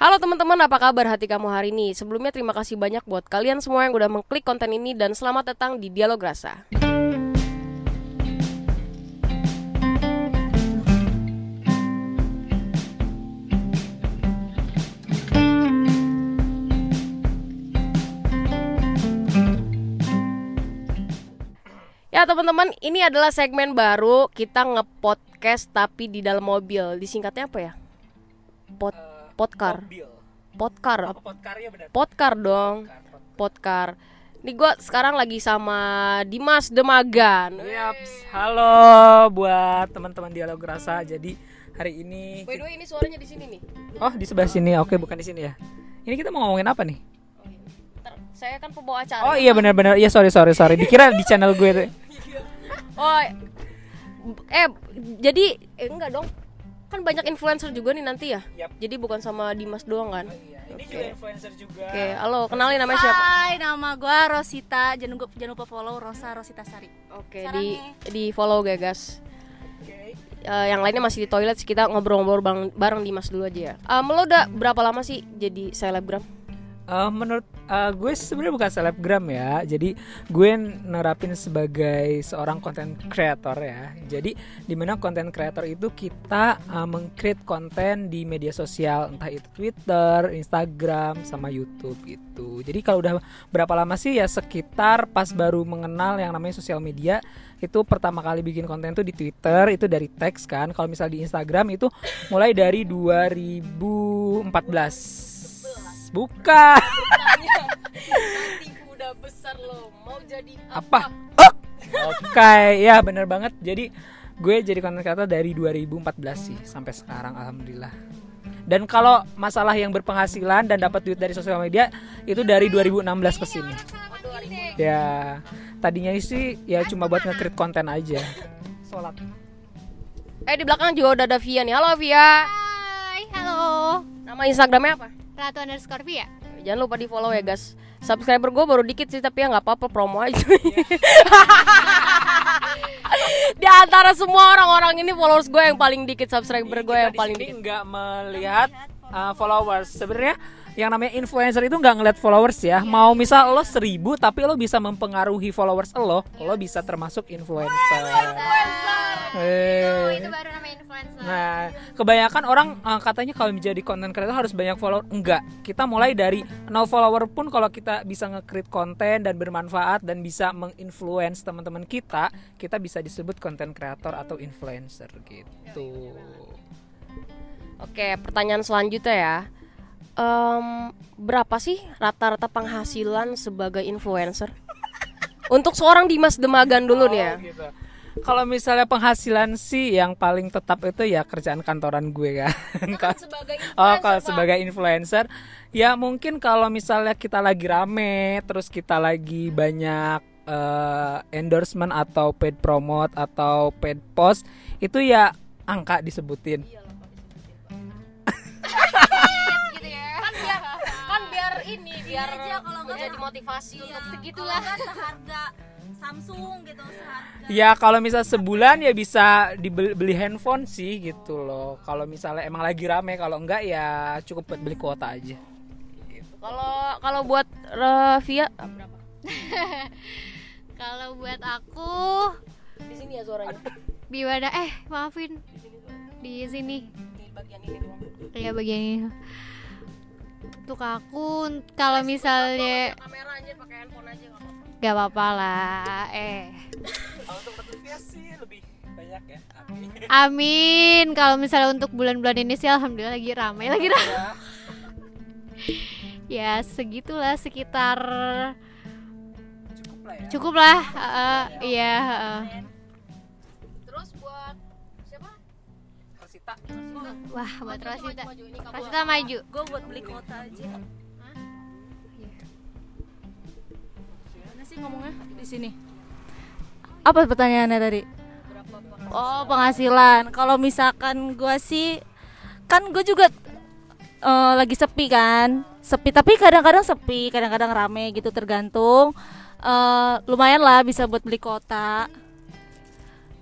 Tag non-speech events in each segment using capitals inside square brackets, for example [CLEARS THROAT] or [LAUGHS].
Halo teman-teman, apa kabar hati kamu hari ini? Sebelumnya terima kasih banyak buat kalian semua yang udah mengklik konten ini dan selamat datang di Dialog Rasa. Ya teman-teman, ini adalah segmen baru kita nge-podcast tapi di dalam mobil. Disingkatnya apa ya? Pod podkarnya benar? Podcar dong. Podcar. Ini gue sekarang lagi sama Dimas Demagan. Yaps. Halo buat teman-teman dialog rasa. Jadi hari ini By the way, ini suaranya di sini nih. Oh, di sebelah sini. Oke, bukan di sini ya. Ini kita mau ngomongin apa nih? Ntar, saya kan pembawa acara. Oh iya benar-benar. Iya sorry sorry sorry. Dikira di channel gue tuh. [LAUGHS] Oh, eh jadi eh, enggak dong. Kan banyak influencer juga nih nanti ya. Yap. Jadi bukan sama Dimas doang kan. Iya, ini juga influencer juga. Oke, halo, kenalin namanya siapa? Hai, nama gua Rosita. Jangan lupa, jangan lupa follow Rosa Rosita Sari. Oke, Sarangnya. di di follow ya, guys. Oke. Eh, yang lainnya masih di toilet sih, kita ngobrol-ngobrol bareng, bareng Dimas dulu aja ya. Um, lo udah berapa lama sih jadi selebgram? Eh, menurut eh, gue sebenarnya bukan selebgram ya. Jadi gue nerapin sebagai seorang content creator ya. Jadi di mana content creator itu kita eh, meng-create konten di media sosial entah itu Twitter, Instagram, sama YouTube gitu. Jadi kalau udah berapa lama sih ya sekitar pas baru mengenal yang namanya sosial media itu pertama kali bikin konten tuh di Twitter itu dari teks kan. Kalau misal di Instagram itu mulai dari 2014. Bukan. Nanti udah besar lo mau jadi apa? Oh! Oke, ya bener banget. Jadi gue jadi konten creator dari 2014 sih sampai sekarang alhamdulillah. Dan kalau masalah yang berpenghasilan dan dapat duit dari sosial media itu dari 2016 ke sini. Ya, tadinya sih ya cuma buat nge-create konten aja. Sholat. Eh di belakang juga udah ada Via nih. Halo Via. Hai, halo. Nama Instagramnya apa? Ratu underscore Via. Jangan lupa di follow ya guys. Subscriber gue baru dikit sih tapi ya nggak apa-apa promo aja. [LAUGHS] di antara semua orang-orang ini followers gue yang paling dikit, subscriber gue yang paling dikit. nggak melihat uh, followers. Sebenarnya yang namanya influencer itu nggak ngeliat followers ya. Mau misal lo seribu tapi lo bisa mempengaruhi followers lo, lo bisa termasuk influencer. Eh. itu baru namanya influencer. Nah, kebanyakan orang uh, katanya kalau menjadi content creator harus banyak follower. Enggak, kita mulai dari no follower pun kalau kita bisa nge-create konten dan bermanfaat dan bisa menginfluence teman-teman kita, kita bisa disebut content creator atau influencer gitu. Oke, pertanyaan selanjutnya ya. Em, berapa sih rata-rata penghasilan sebagai influencer? [LAUGHS] Untuk seorang Dimas Demagan dulu nih ya. Oh, gitu. Kalau misalnya penghasilan sih yang paling tetap itu ya kerjaan kantoran gue kan. sebagai [LAUGHS] Oh, kalau sebagai influencer, ya mungkin kalau misalnya kita lagi rame, terus kita lagi banyak eh, endorsement atau paid promote atau paid post, itu ya angka disebutin. gitu ya. [LAUGHS] kan biar kan biar ini biar aja kalau nggak jadi motivasi untuk segitulah seharga Samsung gitu seharga. Ya kalau misal sebulan ya bisa dibeli beli handphone sih gitu loh. Kalau misalnya emang lagi rame, kalau enggak ya cukup buat beli kuota aja. Kalau kalau buat eh, Via berapa? [LAUGHS] Kalau buat aku Di sini ya suaranya. di mana eh maafin di sini Di bagian ini doang. ya bagian ini untuk aku kalau misalnya Kamera aja pakai handphone aja nggak apa-apa. gak apa-apa lah eh Kalau untuk notifikasi sih lebih banyak ya. amin kalau misalnya untuk bulan-bulan ini sih alhamdulillah lagi ramai lagi ramai ya segitulah sekitar Cukup lah ya. cukup lah iya eh. Terus Rosita. wah buat Rosita. Rosita maju. Gue buat beli kota aja. Gimana sih ngomongnya di sini? Apa pertanyaannya tadi? Oh penghasilan. Kalau misalkan gue sih kan gue juga eh, lagi sepi kan? Sepi tapi kadang-kadang sepi kadang-kadang rame gitu tergantung. Eh, lumayan lah bisa buat beli kota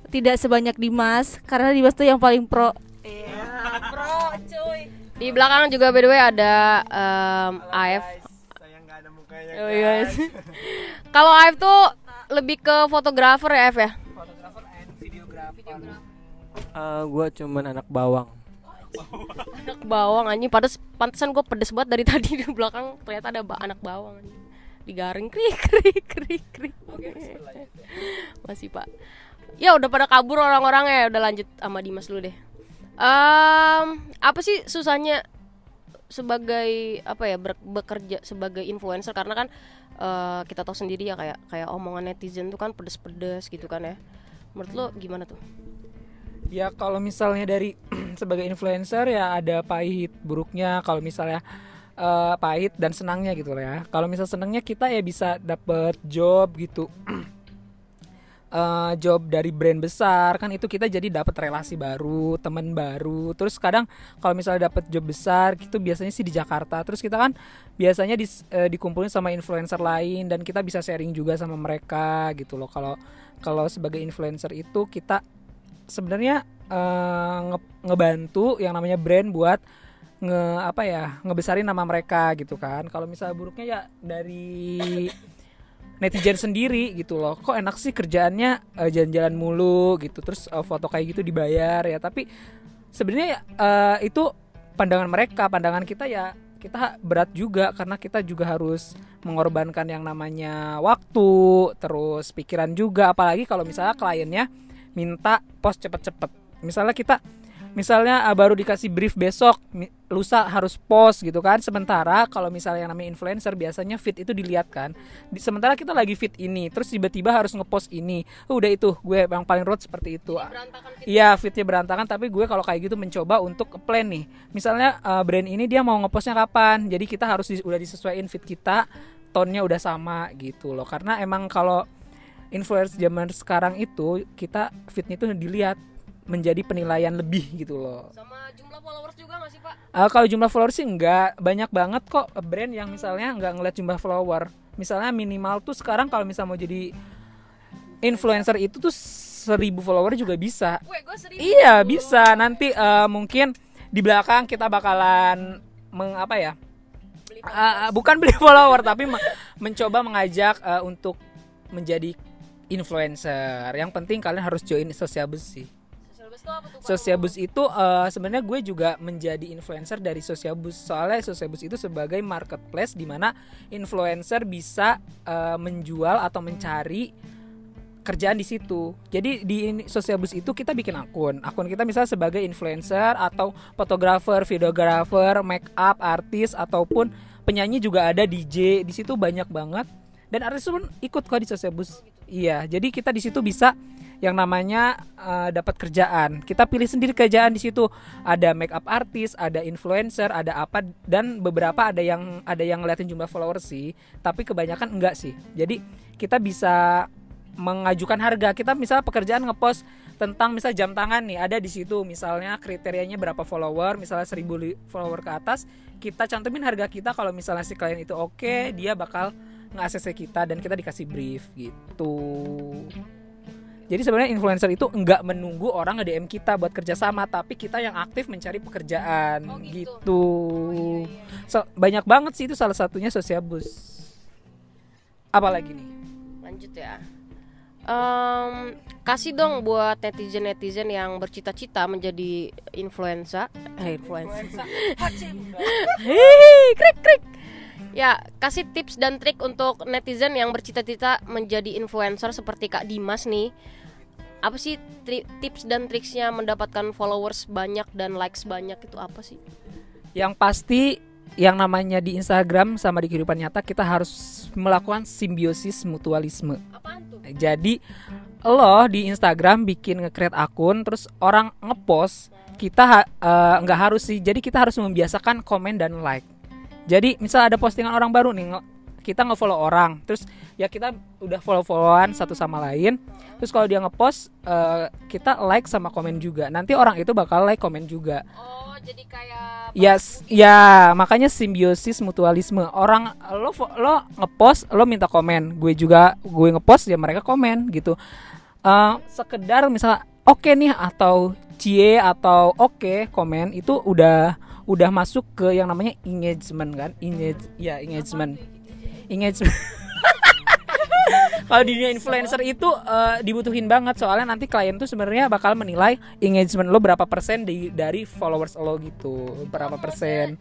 tidak sebanyak Dimas karena Dimas tuh yang paling pro Iya, pro cuy Di belakang juga by the way ada em, AF. Saya nggak ada mukanya. Oh, iya. [LAUGHS] Kalau AF tuh lebih ke fotografer ya, F ya? Fotografer and videographer. Eh, gua cuman anak bawang. Anak bawang anjing, pantes pantesan gue pedes banget dari [LAUGHS] tadi di belakang ternyata ada ba- anak bawang anjing. Digaring krik krik krik krik. [LAUGHS] Masih, Pak. Ya udah pada kabur orang-orangnya, udah lanjut sama Dimas dulu deh. Em, apa sih susahnya sebagai apa ya bekerja sebagai influencer karena kan eh, kita tahu sendiri ya kayak kayak omongan netizen tuh kan pedes-pedes gitu kan ya. Menurut lo gimana tuh? Ya kalau misalnya dari [CLEARS THROAT] sebagai influencer ya ada pahit buruknya. Kalau misalnya eh, pahit dan senangnya gitu ya. Kalau misal senangnya kita ya bisa dapet job gitu. [CLEARS THROAT] Eh, job dari brand besar kan itu kita jadi dapat relasi baru, teman baru. Terus kadang kalau misalnya dapat job besar gitu biasanya sih di Jakarta. Terus kita kan biasanya dis- eh, dikumpulin sama influencer lain dan kita bisa sharing juga sama mereka gitu loh. Kalau kalau sebagai influencer itu kita sebenarnya eh, nge- ngebantu yang namanya brand buat nge apa ya ngebesarin nama mereka gitu kan kalau misalnya buruknya ya dari netizen sendiri gitu loh. Kok enak sih kerjaannya eh, jalan-jalan mulu gitu terus eh, foto kayak gitu dibayar ya. Tapi sebenarnya ya, eh, itu pandangan mereka pandangan kita ya kita berat juga karena kita juga harus mengorbankan yang namanya waktu terus pikiran juga. Apalagi kalau misalnya kliennya minta post cepet-cepet. Misalnya kita misalnya ah, baru dikasih brief besok lusa harus post gitu kan. Sementara kalau misalnya yang namanya influencer biasanya fit itu dilihat kan. Di- sementara kita lagi fit ini terus tiba-tiba harus ngepost ini. Udah itu gue yang paling road seperti itu. Iya fitnya berantakan tapi gue kalau kayak gitu mencoba untuk plan nih. Misalnya uh, brand ini dia mau ngepostnya kapan? Jadi kita harus di- udah disesuaikan fit kita tone-nya udah sama gitu loh. Karena emang kalau influencer zaman sekarang itu kita fitnya itu dilihat menjadi penilaian lebih gitu loh Sama jumlah followers juga gak sih, Pak? Uh, kalau jumlah follower sih enggak banyak banget kok brand yang misalnya nggak ngeliat jumlah follower. Misalnya minimal tuh sekarang kalau misalnya mau jadi influencer itu tuh seribu follower juga bisa. Serius. Iya bisa. Nanti uh, mungkin di belakang kita bakalan meng apa ya? Uh, bukan beli [LAUGHS] follower tapi me- mencoba mengajak uh, untuk menjadi influencer. Yang penting kalian harus join Sosiabus sih. Sosiabus itu eh, sebenarnya gue juga menjadi influencer dari Sosiabus. Soalnya Sosiabus itu sebagai marketplace di mana influencer bisa eh, menjual atau mencari kerjaan di situ. Jadi di Sosiabus itu kita bikin akun. Akun kita misalnya sebagai influencer atau fotografer, videografer, make up artis ataupun penyanyi juga ada DJ. Di situ banyak banget dan artis pun ikut kok di Sosiabus. Iya, jadi kita di situ bisa yang namanya eh, dapat kerjaan. Kita pilih sendiri kerjaan di situ. Ada make up artis, ada influencer, ada apa dan beberapa ada yang ada yang ngeliatin jumlah followers sih, tapi kebanyakan enggak sih. Jadi kita bisa mengajukan harga. Kita misalnya pekerjaan ngepost tentang misal jam tangan nih ada di situ misalnya kriterianya berapa follower misalnya 1000 li- follower ke atas kita cantumin harga kita kalau misalnya si klien itu oke dia bakal nge-ACC kita dan kita dikasih brief gitu jadi sebenarnya influencer itu enggak menunggu orang nge-DM kita buat kerjasama tapi kita yang aktif mencari pekerjaan Oh, gitu. gitu, So, banyak banget sih itu salah satunya Sosiabus apalagi nih Lanjut ya. Em, kasih dong buat netizen-netizen yang bercita-cita menjadi influencer. Eh, influencer. [LAUGHS] Krik krik. Ya, kasih tips dan trik untuk netizen yang bercita-cita menjadi influencer seperti Kak Dimas nih. Apa sih tri- tips dan triksnya mendapatkan followers banyak dan likes banyak itu apa sih? Yang pasti yang namanya di Instagram sama di kehidupan nyata kita harus melakukan simbiosis mutualisme. Apaan tuh? Jadi lo di Instagram bikin nge-create akun terus orang ngepost kita eh, nggak harus sih. Jadi kita harus membiasakan komen dan like. Jadi misal ada postingan orang baru nih kita nge-follow orang terus ya kita udah follow-followan satu sama lain terus kalau dia ngepost eh, kita like sama komen juga nanti orang itu bakal like komen juga Oh, jadi kayak Yes, ya makanya simbiosis mutualisme. Orang lo lo ngepost, lo minta komen, gue juga gue ngepost ya mereka komen gitu. Eh sekedar misalnya oke nih atau cie atau oke komen itu udah udah masuk ke yang namanya engagement kan? Engage ya engagement. Engagement. [LAUGHS] Kalau di dunia influencer itu eh, dibutuhin banget. Soalnya nanti klien tuh sebenarnya bakal menilai engagement lo berapa persen di, dari followers lo gitu. Berapa persen.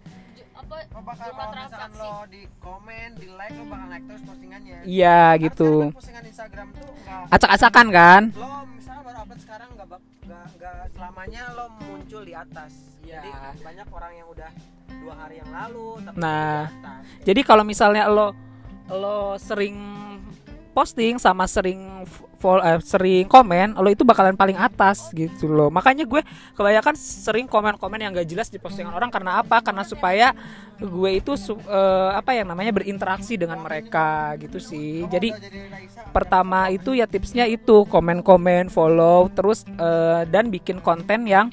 apa bakal kalau misalkan lo di komen, di like lo bakal like terus postingannya. iya gitu. kan postingan Instagram tuh acak-acakan kan? lo misalnya baru upload sekarang selamanya lo muncul di atas. Iya. Jadi banyak orang yang udah dua hari yang lalu tapi Nah. di atas. Jadi kalau misalnya lo lo sering posting sama sering fol- eh, sering komen, lo itu bakalan paling atas gitu loh. Makanya gue kebanyakan sering komen-komen yang gak jelas di postingan orang karena apa? Karena supaya gue itu eh, apa yang namanya berinteraksi dengan mereka gitu sih. Jadi pertama itu ya tipsnya itu komen-komen, follow, terus eh, dan bikin konten yang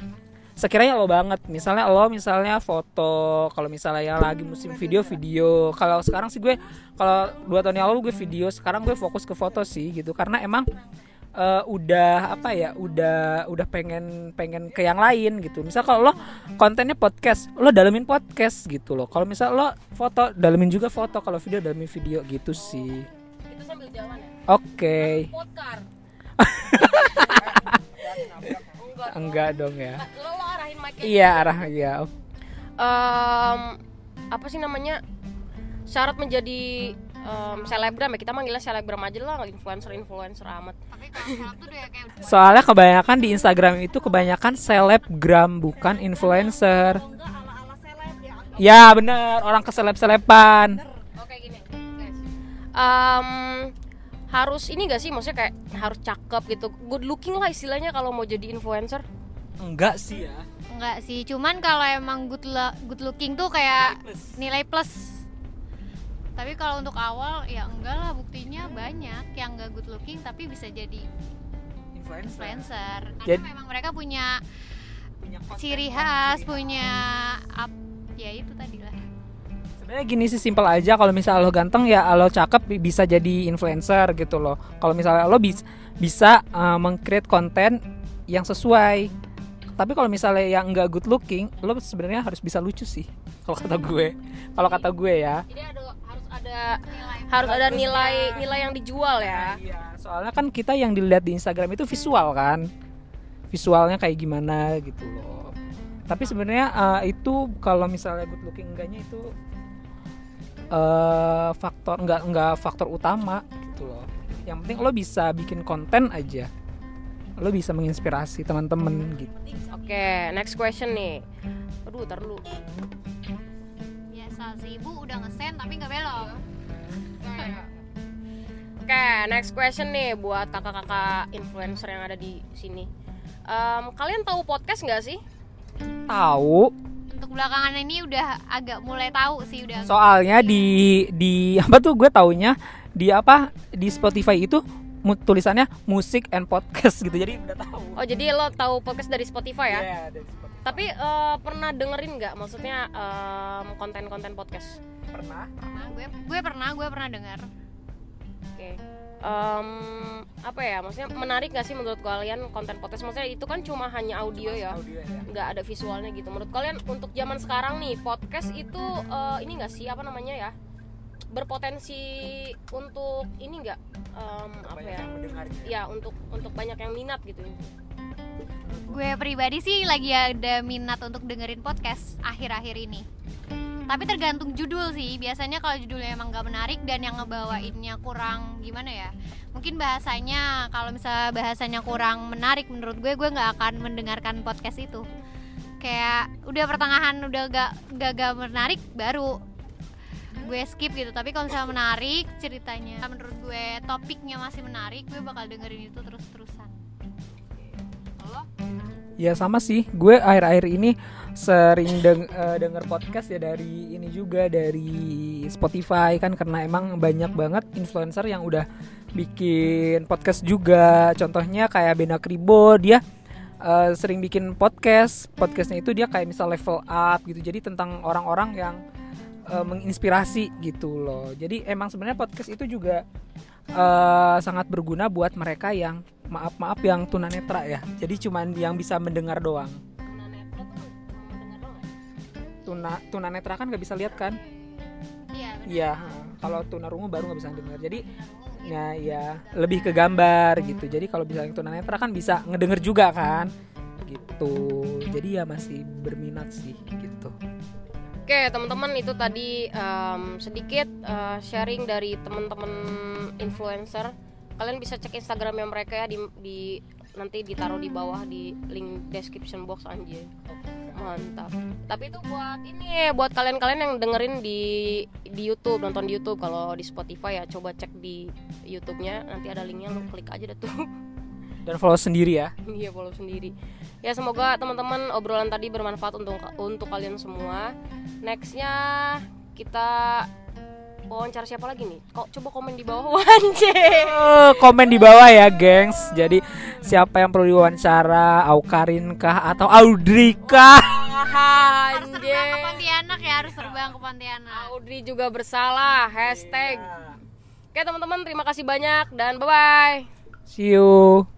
sekiranya lo banget. Misalnya lo misalnya foto kalau misalnya yang lagi musim video video. Kalau sekarang sih gue kalau dua tahun yang lalu gue video sekarang gue fokus ke foto sih gitu. Karena emang eh, udah apa ya udah udah pengen pengen ke yang lain gitu. Misal kalau lo kontennya podcast lo dalemin podcast gitu loh. Kalau misal lo foto dalemin juga foto. Kalau video dalemin video gitu sih. Itu sambil jalan ya? Oke [LAUGHS] [LAUGHS] [LAUGHS] enggak [LAUGHS] enggak dong ya. Lo, lo arahin mic iya arah ya Em, apa sih namanya? Syarat menjadi em, selebgram ya kita manggilnya selebgram aja lah nggak influencer influencer amat. Tapi kalau seleb tuh udah kayak Soalnya kebanyakan di Instagram itu kebanyakan selebgram bukan influencer. Ya bener orang gini. Guys Em, harus ini gak sih maksudnya kayak harus cakep gitu good looking lah istilahnya kalau mau jadi influencer Enggak sih ya. enggak sih. Cuman kalau emang good lo- good looking tuh kayak nilai plus. Tapi kalau untuk awal ya enggak lah buktinya banyak yang enggak good looking tapi bisa jadi influencer. Karena Jadi- memang mereka punya ciri khas, punya up ya itu tadi lah. Sebenarnya gini sih simpel aja kalau misalnya lo ganteng ya lo cakep bi- bisa jadi influencer gitu loh. Kalau misalnya lo bis, bisa uh, meng-create konten yang sesuai. Tapi kalau misalnya yang enggak good looking, lo sebenarnya harus bisa lucu sih. Kalau kata gue. Kalau kata gue ya. jadi ada harus ada harus ada nilai nilai yang dijual ya Iya, soalnya kan kita yang dilihat di Instagram itu visual kan. Visualnya kayak gimana gitu loh. Tapi sebenarnya eh, itu kalau misalnya good looking enggaknya itu eh faktor enggak enggak faktor utama gitu loh. Yang penting lo bisa bikin konten aja. Lo bisa menginspirasi teman-teman gitu. oke next question nih aduh tar dulu Biasa sih ibu udah ngesen tapi nggak belok. Oke, next question nih buat kakak-kakak influencer yang ada di sini. Em, kalian tahu podcast nggak sih? Tahu Untuk belakangan ini udah agak mulai tahu sih udah. soalnya di di apa tuh gue taunya di apa di Spotify itu mu- tulisannya musik and podcast gitu. Jadi udah tahu. Oh, jadi lo tahu podcast dari Spotify ya? Iya, dari Spotify. Tapi eh, pernah dengerin nggak? Maksudnya em, konten-konten podcast? pernah Pernah, gue gue pernah gue pernah dengar. Oke. Em, apa ya? Maksudnya menarik nggak sih menurut kalian konten podcast? Maksudnya itu kan cuma hanya audio ya, audio ya. nggak ada visualnya gitu. Menurut kalian untuk zaman sekarang nih podcast itu eh, ini nggak sih apa namanya ya? Berpotensi untuk ini nggak? Em, apa ya? ya untuk untuk banyak yang minat gitu Gue pribadi sih lagi ada minat untuk dengerin podcast akhir-akhir ini. Tapi tergantung judul sih. Biasanya kalau judulnya emang gak menarik dan yang ngebawainnya kurang gimana ya? Mungkin bahasanya kalau misalnya bahasanya kurang menarik menurut gue, gue nggak akan mendengarkan podcast itu. Kayak udah pertengahan udah gak gak, gak menarik baru gue skip gitu. Tapi kalau misalnya menarik ceritanya, menurut gue topiknya masih menarik, gue bakal dengerin itu terus-terusan. Lo? Ya sama sih, gue akhir-akhir ini sering deng eh, denger podcast ya dari ini juga dari Spotify kan karena emang banyak banget influencer yang udah bikin podcast juga. Contohnya kayak Bena Kribo, dia eh, sering bikin podcast. Podcastnya itu dia kayak misal level up gitu. Jadi tentang orang-orang yang eh, menginspirasi gitu loh. Jadi emang sebenarnya podcast itu juga eh, sangat berguna buat mereka yang maaf maaf yang tunanetra ya. Jadi cuman yang bisa mendengar doang. tuna tunanetra kan nggak bisa lihat kan Iya. Iya, kalau tunarungu baru nggak bisa dengar. Jadi ya ya lebih ke gambar gitu. Jadi kalau bisa yang tunanetra kan bisa ngedenger juga kan. Gitu. Jadi ya masih berminat sih gitu. Oke teman-teman itu tadi em, sedikit eh, sharing dari teman-teman influencer. Kalian bisa cek Instagramnya mereka ya di, di nanti ditaruh di bawah di link description box anjir. Mantap. Tapi itu buat ini buat kalian-kalian yang dengerin di di YouTube nonton di YouTube kalau di Spotify ya coba cek di YouTube-nya nanti ada linknya lu klik aja deh tuh. [LAUGHS] Dan follow sendiri ya. Iya follow sendiri. Ya semoga teman-teman obrolan tadi bermanfaat untuk untuk kalian semua. Nextnya kita wawancara siapa lagi nih? Kok coba komen di bawah [LAUGHS] anjir. Eh, komen di bawah ya, gengs. Jadi siapa yang perlu diwawancara? Aukarin kah atau Audrey kah? Harus terbang ke. Pontianak ya, harus terbang ke Pontianak. Audrey juga bersalah. Hashtag. Oke teman-teman terima kasih banyak dan bye bye. See you.